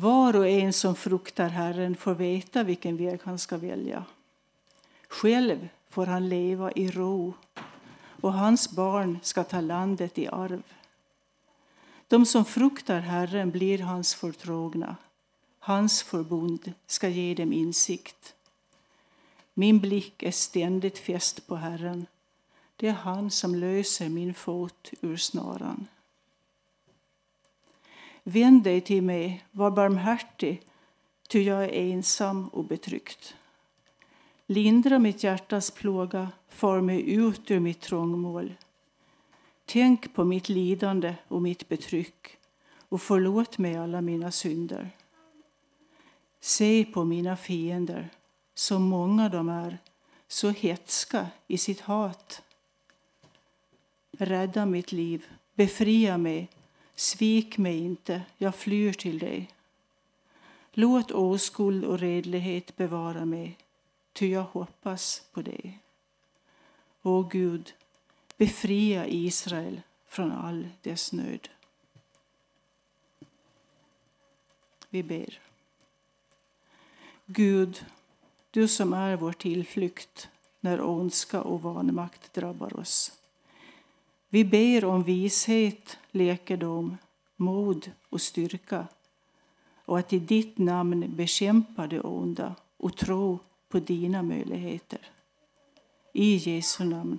Var och en som fruktar Herren får veta vilken väg han ska välja. Själv får han leva i ro och hans barn ska ta landet i arv. De som fruktar Herren blir hans förtrogna. Hans förbund ska ge dem insikt. Min blick är ständigt fäst på Herren. Det är han som löser min fot ur snaran. Vänd dig till mig, var barmhärtig, ty jag är ensam och betryckt. Lindra mitt hjärtas plåga, för mig ut ur mitt trångmål. Tänk på mitt lidande och mitt betryck och förlåt mig alla mina synder. Se på mina fiender, så många de är, så hetska i sitt hat. Rädda mitt liv, befria mig, svik mig inte, jag flyr till dig. Låt oskuld och redlighet bevara mig, ty jag hoppas på dig. O Gud, befria Israel från all dess nöd. Vi ber. Gud, du som är vår tillflykt när ondska och vanmakt drabbar oss. Vi ber om vishet, läkedom, mod och styrka och att i ditt namn bekämpa det onda och tro på dina möjligheter. I Jesu namn.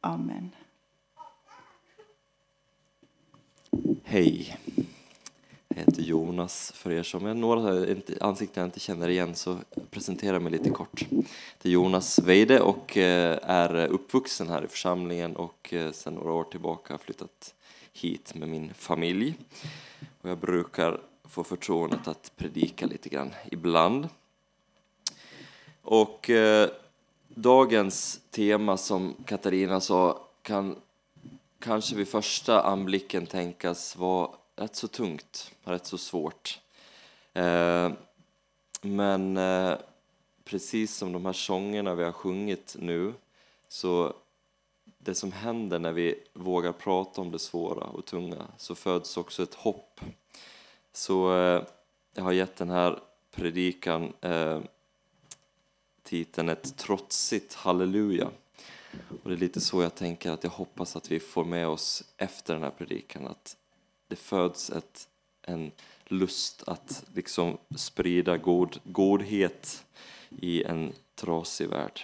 Amen. Hej. Jag heter Jonas. För er som är några ansikten jag inte känner igen så presenterar jag mig lite kort. Det är Jonas Weide och eh, är uppvuxen här i församlingen och eh, sedan några år tillbaka har flyttat hit med min familj. Och jag brukar få förtroendet att predika lite grann ibland. Och eh, dagens tema som Katarina sa kan kanske vid första anblicken tänkas vara rätt så tungt, rätt så svårt. Eh, men eh, precis som de här sångerna vi har sjungit nu så det som händer när vi vågar prata om det svåra och tunga så föds också ett hopp. Så eh, jag har gett den här predikan eh, titeln Ett trotsigt halleluja. Och det är lite så jag tänker att jag hoppas att vi får med oss efter den här predikan att det föds ett, en lust att liksom sprida god, godhet i en trasig värld.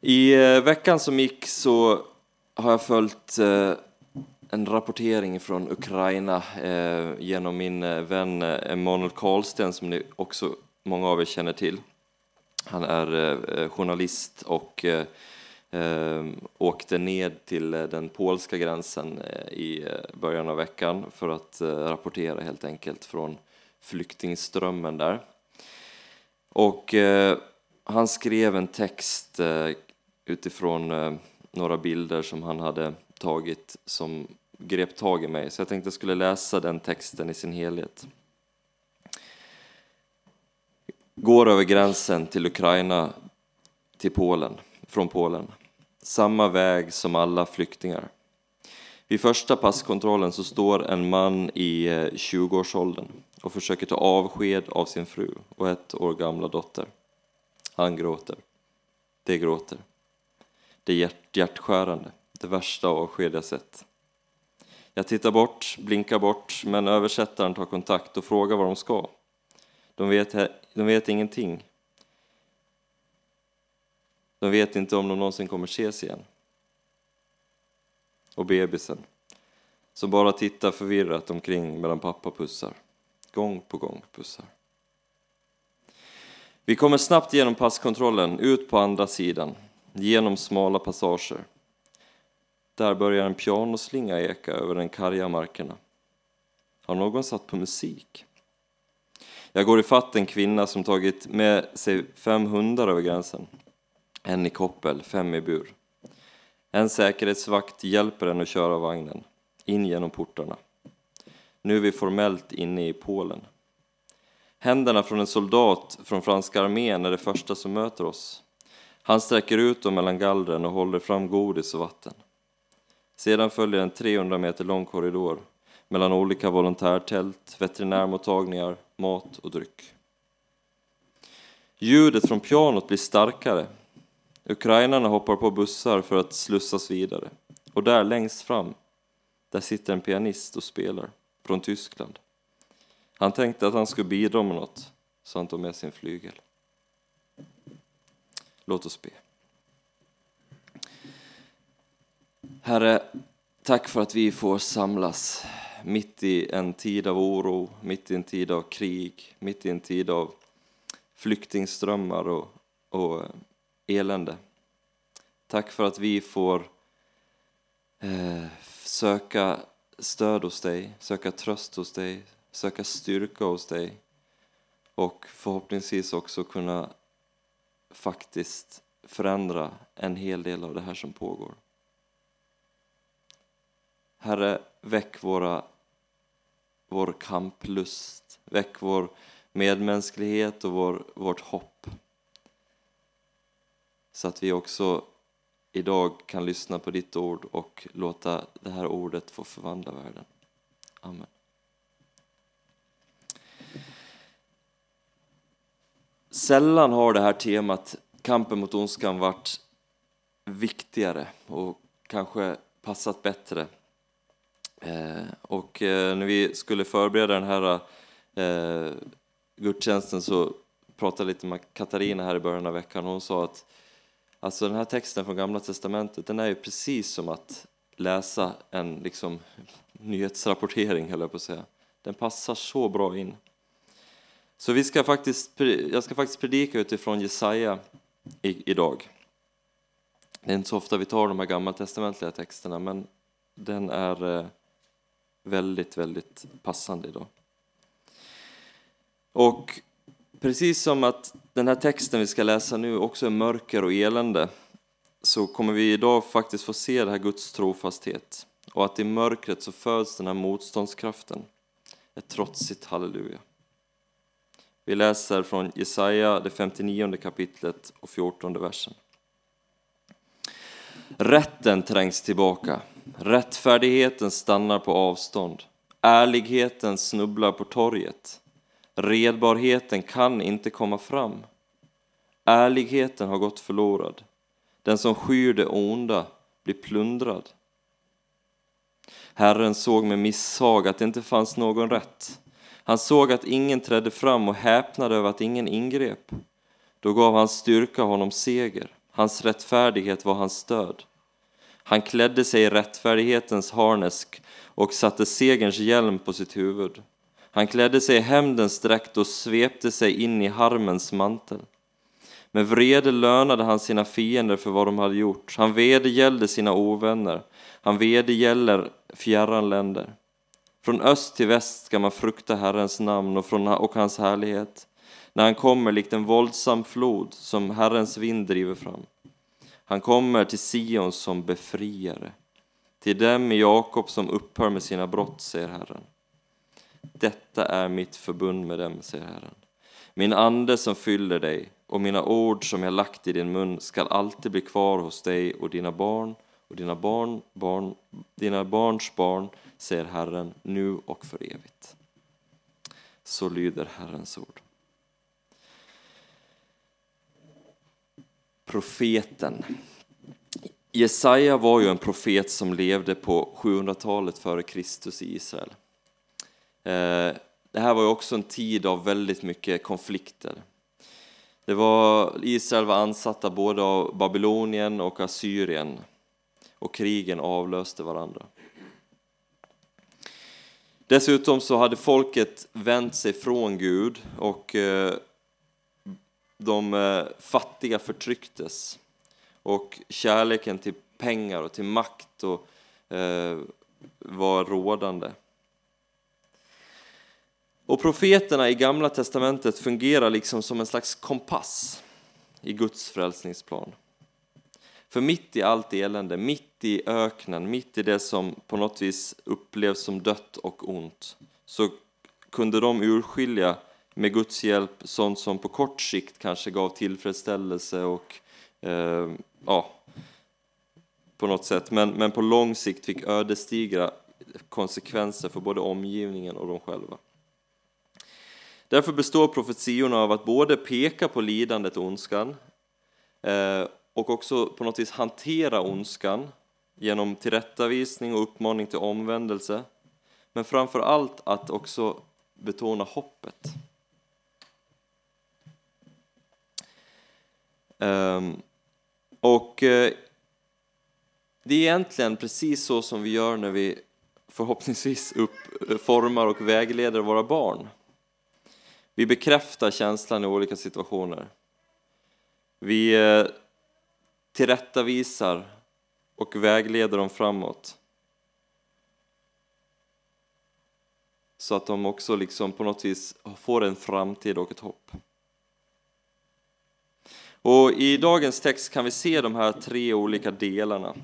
I eh, veckan som gick så har jag följt eh, en rapportering från Ukraina eh, genom min vän Emanuel Karlsten som ni också många av er känner till. Han är journalist och Ehm, åkte ned till eh, den polska gränsen eh, i eh, början av veckan för att rapportera helt enkelt från flyktingströmmen där. Och eh, han skrev en text eh, utifrån eh, några bilder som han hade tagit som grep tag i mig. Så jag tänkte jag skulle läsa den texten i sin helhet. Går över gränsen till Ukraina, till Polen, från Polen samma väg som alla flyktingar. Vid första passkontrollen så står en man i eh, 20-årsåldern och försöker ta avsked av sin fru och ett år gamla dotter. Han gråter. Det gråter. Det är hjärt hjärtskärande, det värsta avsked jag sett. Jag tittar bort, blinkar bort, men översättaren tar kontakt och frågar vad de ska. De vet, de vet ingenting. De vet inte om de någonsin kommer ses igen. Och bebisen, som bara tittar förvirrat omkring medan pappa pussar. Gång på gång pussar. Vi kommer snabbt genom passkontrollen, ut på andra sidan, genom smala passager. Där börjar en pianoslinga eka över den karga markerna. Har någon satt på musik? Jag går ifatt en kvinna som tagit med sig fem hundar över gränsen en i koppel, fem i bur. En säkerhetsvakt hjälper en att köra vagnen in genom portarna. Nu är vi formellt inne i Polen. Händerna från en soldat från franska armén är det första som möter oss. Han sträcker ut dem mellan gallren och håller fram godis och vatten. Sedan följer en 300 meter lång korridor mellan olika volontärtält, veterinärmottagningar, mat och dryck. Ljudet från pianot blir starkare. Ukrainarna hoppar på bussar för att slussas vidare. Och där längst fram, där sitter en pianist och spelar, från Tyskland. Han tänkte att han skulle bidra med något, så han tog med sin flygel. Låt oss be. Herre, tack för att vi får samlas mitt i en tid av oro, mitt i en tid av krig, mitt i en tid av flyktingströmmar och, och elände. Tack för att vi får eh, söka stöd hos dig, söka tröst hos dig, söka styrka hos dig och förhoppningsvis också kunna faktiskt förändra en hel del av det här som pågår. Herre, väck våra, vår kamplust, väck vår medmänsklighet och vår, vårt hopp. Så att vi också idag kan lyssna på ditt ord och låta det här ordet få förvandla världen. Amen. Sällan har det här temat, kampen mot ondskan, varit viktigare och kanske passat bättre. Eh, och eh, när vi skulle förbereda den här eh, gudstjänsten så pratade lite med Katarina här i början av veckan och hon sa att alltså den här texten från Gamla Testamentet den är ju precis som att läsa en liksom, nyhetsrapportering, höll jag på att säga. Den passar så bra in. Så vi ska faktiskt, jag ska faktiskt predika utifrån Jesaja idag. Det är inte så ofta vi tar de här gammaltestamentliga texterna, men den är eh, väldigt, väldigt passande idag. Och precis som att den här texten vi ska läsa nu också är mörker och elände så kommer vi idag faktiskt få se det här Guds trofasthet och att i mörkret så föds den här motståndskraften, ett trotsigt halleluja. Vi läser från Jesaja, det 59 kapitlet och 14 versen. Rätten trängs tillbaka, rättfärdigheten stannar på avstånd, ärligheten snubblar på torget. Redbarheten kan inte komma fram. Ärligheten har gått förlorad. Den som skyr det onda blir plundrad. Herren såg med misshag att det inte fanns någon rätt. Han såg att ingen trädde fram och häpnade över att ingen ingrep. Då gav hans styrka honom seger. Hans rättfärdighet var hans stöd. Han klädde sig i rättfärdighetens harnesk och satte segerns hjälm på sitt huvud. Han klädde sig i hämndens dräkt och svepte sig in i harmens mantel. Med vrede lönade han sina fiender för vad de hade gjort. Han vedergällde sina ovänner. Han vedergäller fjärran länder. Från öst till väst ska man frukta Herrens namn och, från, och hans härlighet, när han kommer likt en våldsam flod som Herrens vind driver fram. Han kommer till Sion som befriare, till dem i Jakob som upphör med sina brott, säger Herren. Detta är mitt förbund med dem, säger Herren. Min ande som fyller dig och mina ord som jag lagt i din mun skall alltid bli kvar hos dig och dina barn och dina barn, barn, dina barns barn, säger Herren, nu och för evigt. Så lyder Herrens ord. Profeten. Jesaja var ju en profet som levde på 700-talet före Kristus i Israel. Eh, det här var ju också en tid av väldigt mycket konflikter. Det var, Israel var ansatta både av Babylonien och Assyrien och krigen avlöste varandra. Dessutom så hade folket vänt sig från Gud och eh, de eh, fattiga förtrycktes och kärleken till pengar och till makt och, var rådande. Och profeterna i Gamla testamentet fungerar liksom som en slags kompass i Guds frälsningsplan. För mitt i allt elände, mitt i öknen, mitt i det som på något vis upplevs som dött och ont, så kunde de urskilja med Guds hjälp sånt som på kort sikt kanske gav tillfredsställelse och eh, ja, på något sätt, men, men på lång sikt fick ödesdigra konsekvenser för både omgivningen och dem själva. Därför består profetiorna av att både peka på lidandet och ondskan eh, och också på något vis hantera ondskan genom tillrättavisning och uppmaning till omvändelse. Men framför allt att också betona hoppet. Um, och uh, det är egentligen precis så som vi gör när vi förhoppningsvis uppformar eh, och vägleder våra barn. Vi bekräftar känslan i olika situationer. Vi eh, tillrättavisar och vägleder dem framåt. Så att de också liksom på något vis får en framtid och ett hopp. Och I dagens text kan vi se de här tre olika delarna.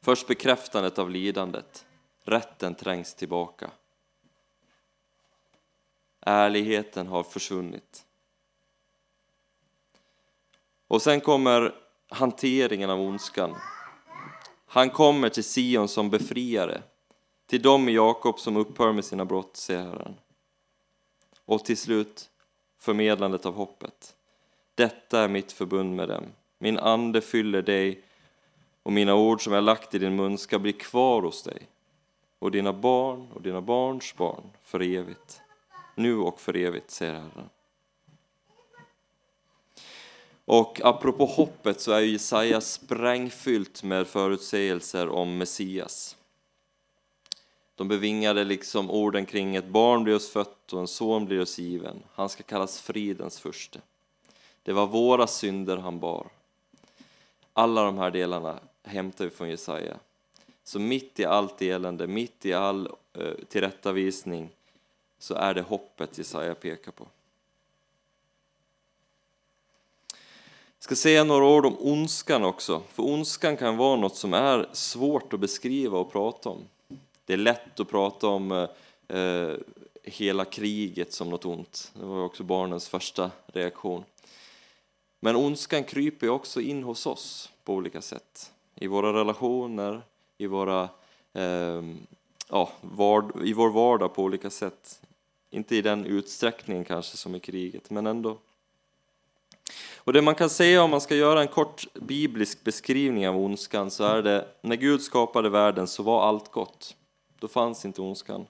Först bekräftandet av lidandet. Rätten trängs tillbaka. Ärligheten har försvunnit. Och sen kommer hanteringen av ondskan. Han kommer till Sion som befriare, till dem i Jakob som upphör med sina brott, säger Herren. Och till slut förmedlandet av hoppet. Detta är mitt förbund med dem. Min ande fyller dig och mina ord som jag lagt i din mun ska bli kvar hos dig och dina barn och dina barns barn för evigt. Nu och för evigt, säger Herren. Och apropå hoppet så är ju Jesaja sprängfyllt med förutsägelser om Messias. De bevingade liksom orden kring ett barn blir oss fött och en son blir oss given. Han ska kallas fridens furste. Det var våra synder han bar. Alla de här delarna hämtar vi från Jesaja. Så mitt i allt elände, mitt i all uh, tillrättavisning så är det hoppet Jesaja pekar på. Jag ska säga några ord om ondskan också, för ondskan kan vara något som är svårt att beskriva och prata om. Det är lätt att prata om eh, eh hela kriget som något ont. Det var också barnens första reaktion. Men ondskan kryper också in hos oss på olika sätt. I våra relationer, i, våra, eh, ja, vard, i vår vardag på olika sätt. Inte i den utsträckningen kanske som i kriget, men ändå. Och det man kan säga om man ska göra en kort biblisk beskrivning av ondskan så är det när Gud skapade världen så var allt gott. Då fanns inte ondskan.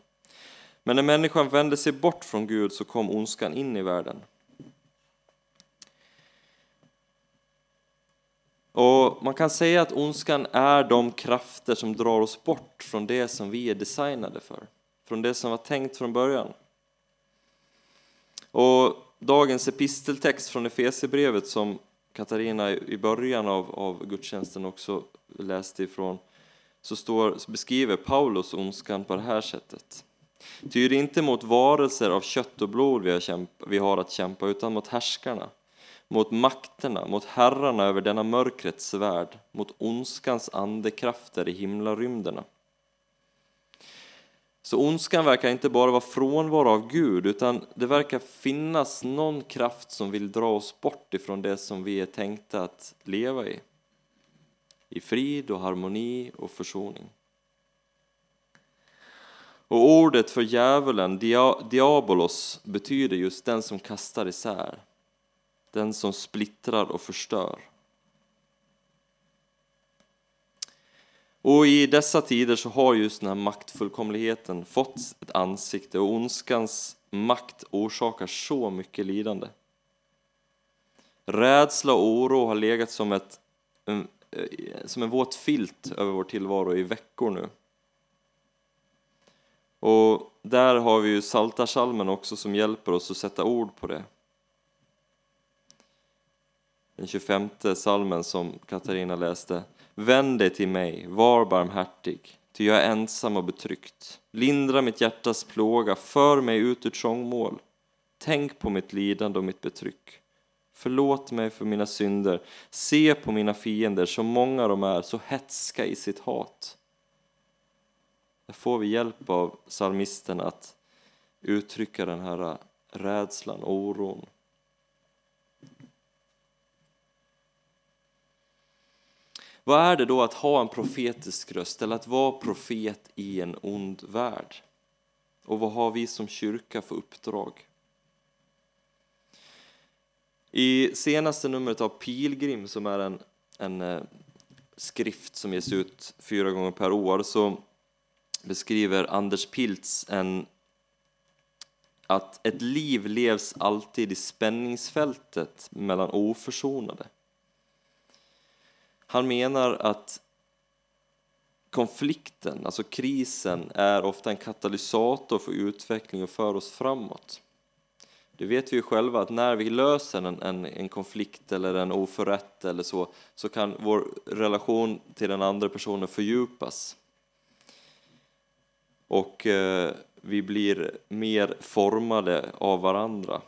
Men när människan vände sig bort från Gud så kom ondskan in i världen. Och Man kan säga att ondskan är de krafter som drar oss bort från det som vi är designade för, från det som var tänkt från början. Och dagens episteltext från Efesierbrevet som Katarina i början av, av gudstjänsten också läste ifrån, så, står, så beskriver Paulus ondskan på det här sättet. Ty det är inte mot varelser av kött och blod vi har, kämpa, vi har att kämpa, utan mot härskarna, mot makterna, mot herrarna över denna mörkrets värld, mot ondskans andekrafter i himlarymderna. Så ondskan verkar inte bara vara frånvaro av Gud, utan det verkar finnas någon kraft som vill dra oss bort ifrån det som vi är tänkta att leva i. I frid och harmoni och försoning. Och ordet för djävulen, diabolos, betyder just den som kastar isär. Den som splittrar och förstör. Och i dessa tider så har just den här maktfullkomligheten fått ett ansikte och ondskans makt orsakar så mycket lidande. Rädsla och oro har legat som, ett, en, eh, som en våt filt över vår tillvaro i veckor nu. Och där har vi ju Saltarsalmen också som hjälper oss att sätta ord på det. Den 25 salmen som Katarina läste. Vänd dig till mig, var barmhärtig, ty jag är ensam och betryckt. Lindra mitt hjärtas plåga, för mig ut ur trångmål. Tänk på mitt lidande och mitt betryck. Förlåt mig för mina synder, se på mina fiender, så många de är, så hetska i sitt hat. Där får vi hjälp av psalmisten att uttrycka den här rädslan, oron, Vad är det då att ha en profetisk röst eller att vara profet i en ond värld? Och vad har vi som kyrka för uppdrag? I senaste numret av Pilgrim, som är en, en eh, skrift som ges ut fyra gånger per år, så beskriver Anders Piltz en, att ett liv levs alltid i spänningsfältet mellan oförsonade. Han menar att konflikten, alltså krisen, är ofta en katalysator för utveckling och för oss framåt. Det vet vi ju själva att när vi löser en, en, en, konflikt eller en oförrätt eller så, så kan vår relation till den andra personen fördjupas. Och eh, vi blir mer formade av varandra.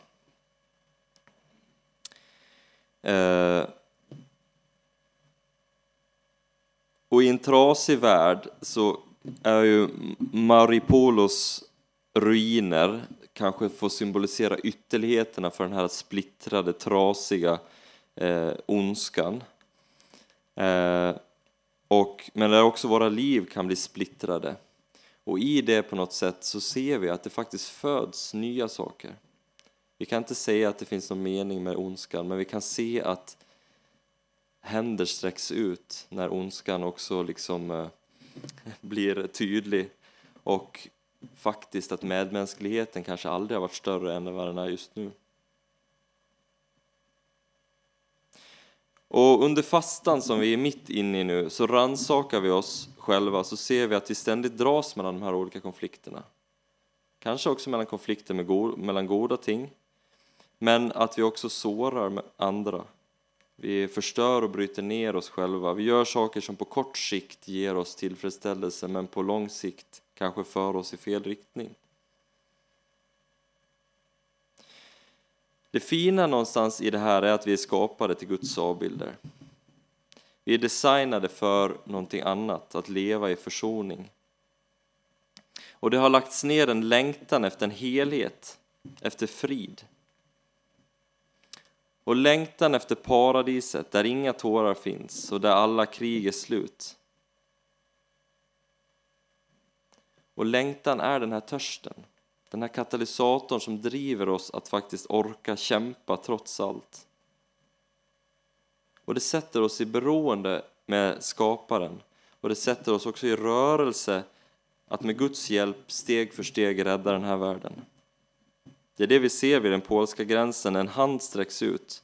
Eh, och i en trasig värld så är ju Maripolos ruiner kanske får symbolisera ytterligheterna för den här splittrade, trasiga eh, ondskan. Eh, och, men där också våra liv kan bli splittrade. Och i det på något sätt så ser vi att det faktiskt föds nya saker. Vi kan inte säga att det finns någon mening med ondskan, men vi kan se att händer sträcks ut när ondskan också liksom eh, blir tydlig. Och faktiskt att medmänskligheten kanske aldrig har varit större än vad den är just nu. Och under fastan som vi är mitt inne i nu så ransakar vi oss själva så ser vi att vi ständigt dras mellan de här olika konflikterna. Kanske också mellan konflikter med go mellan goda ting, men att vi också sårar andra. Vi förstör och bryter ner oss själva. Vi gör saker som på kort sikt ger oss tillfredsställelse, men på lång sikt kanske för oss i fel riktning. Det fina någonstans i det här är att vi är skapade till Guds avbilder. Vi är designade för någonting annat, att leva i försoning. Och det har lagts ner en längtan efter en helhet, efter frid. Och längtan efter paradiset där inga tårar finns och där alla krig är slut. Och längtan är den här törsten, den här katalysatorn som driver oss att faktiskt orka kämpa trots allt. Och det sätter oss i beroende med skaparen och det sätter oss också i rörelse att med Guds hjälp steg för steg rädda den här världen. Det är det vi ser vid den polska gränsen, en hand sträcks ut.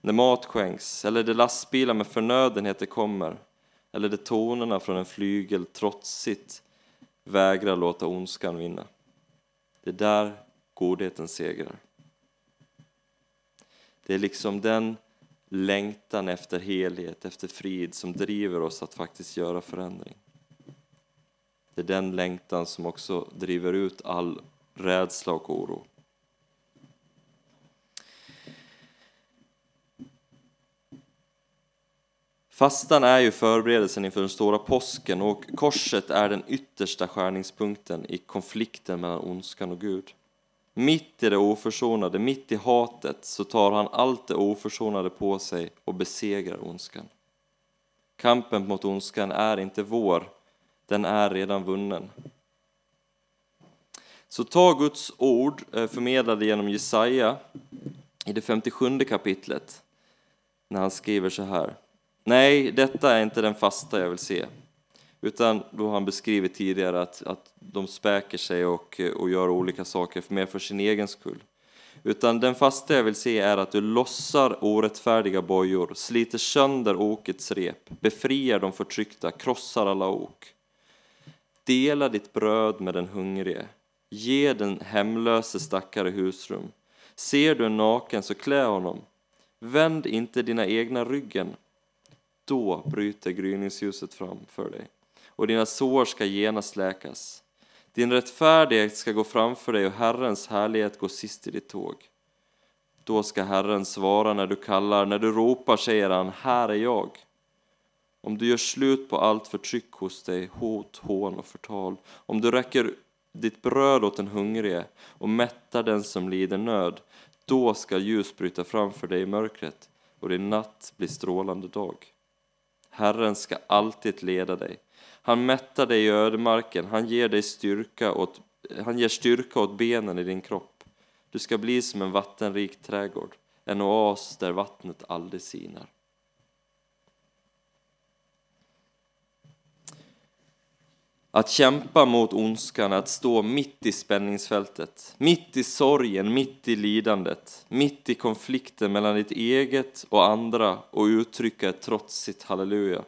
När mat skänks, eller det lastbilar med förnödenheter kommer, eller det tonerna från en flygel trotsigt vägrar låta ondskan vinna. Det är där godheten segrar. Det är liksom den längtan efter helhet, efter frid som driver oss att faktiskt göra förändring. Det är den längtan som också driver ut all rädsla och oro. Fastan är ju förberedelsen inför den stora påsken och korset är den yttersta skärningspunkten i konflikten mellan ondskan och Gud. Mitt i det oförsonade, mitt i hatet, så tar han allt det oförsonade på sig och besegrar ondskan. Kampen mot ondskan är inte vår, den är redan vunnen. Så ta Guds ord eh, förmedlade genom Jesaja i det 57 kapitlet när han skriver så här. Nej, detta är inte den fasta jag vill se. Utan då har han beskrivit tidigare att, att de späker sig och, och gör olika saker mer för sin egen skull. Utan den fasta jag vill se är att du lossar orättfärdiga bojor, sliter sönder okets rep, befriar de förtryckta, krossar alla ok. Dela ditt bröd med den hungrige, ge den hemlöse stackare husrum. Ser du en naken så klä honom. Vänd inte dina egna ryggen då bryter gryningsljuset fram för dig och dina sår ska genast läkas. Din rättfärdighet ska gå framför dig och Herrens härlighet gå sist i ditt tåg. Då ska Herren svara när du kallar, när du ropar säger han, här är jag. Om du gör slut på allt förtryck hos dig, hot, hån och förtal, om du räcker ditt bröd åt den hungrige och mättar den som lider nöd, då ska ljus bryta fram för dig i mörkret och din natt blir strålande dag. Herren ska alltid leda dig. Han mättar dig i ödemarken, han ger dig styrka åt, han ger styrka åt benen i din kropp. Du ska bli som en vattenrik trädgård, en oas där vattnet aldrig sinar. Att kämpa mot ondskan, att stå mitt i spänningsfältet, mitt i sorgen, mitt i lidandet, mitt i konflikten mellan ditt eget och andra och uttrycka ett trotsigt halleluja.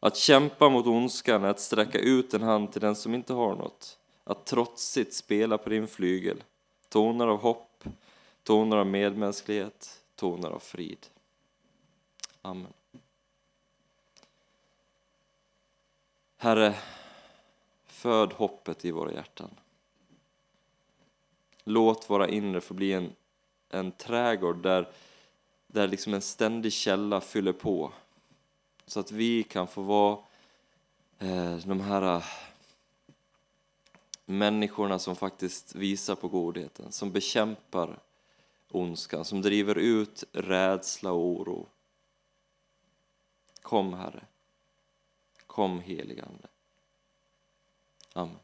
Att kämpa mot ondskan är att sträcka ut en hand till den som inte har något, att trotsigt spela på din flygel, toner av hopp, toner av medmänsklighet, toner av frid. Amen. Herre, föd hoppet i våra hjärtan. Låt våra inre få bli en, en trädgård där, där liksom en ständig källa fyller på. Så att vi kan få vara eh, de här eh, människorna som faktiskt visar på godheten, som bekämpar ondskan, som driver ut rädsla och oro. Kom, Herre. Kom heligande. Amen.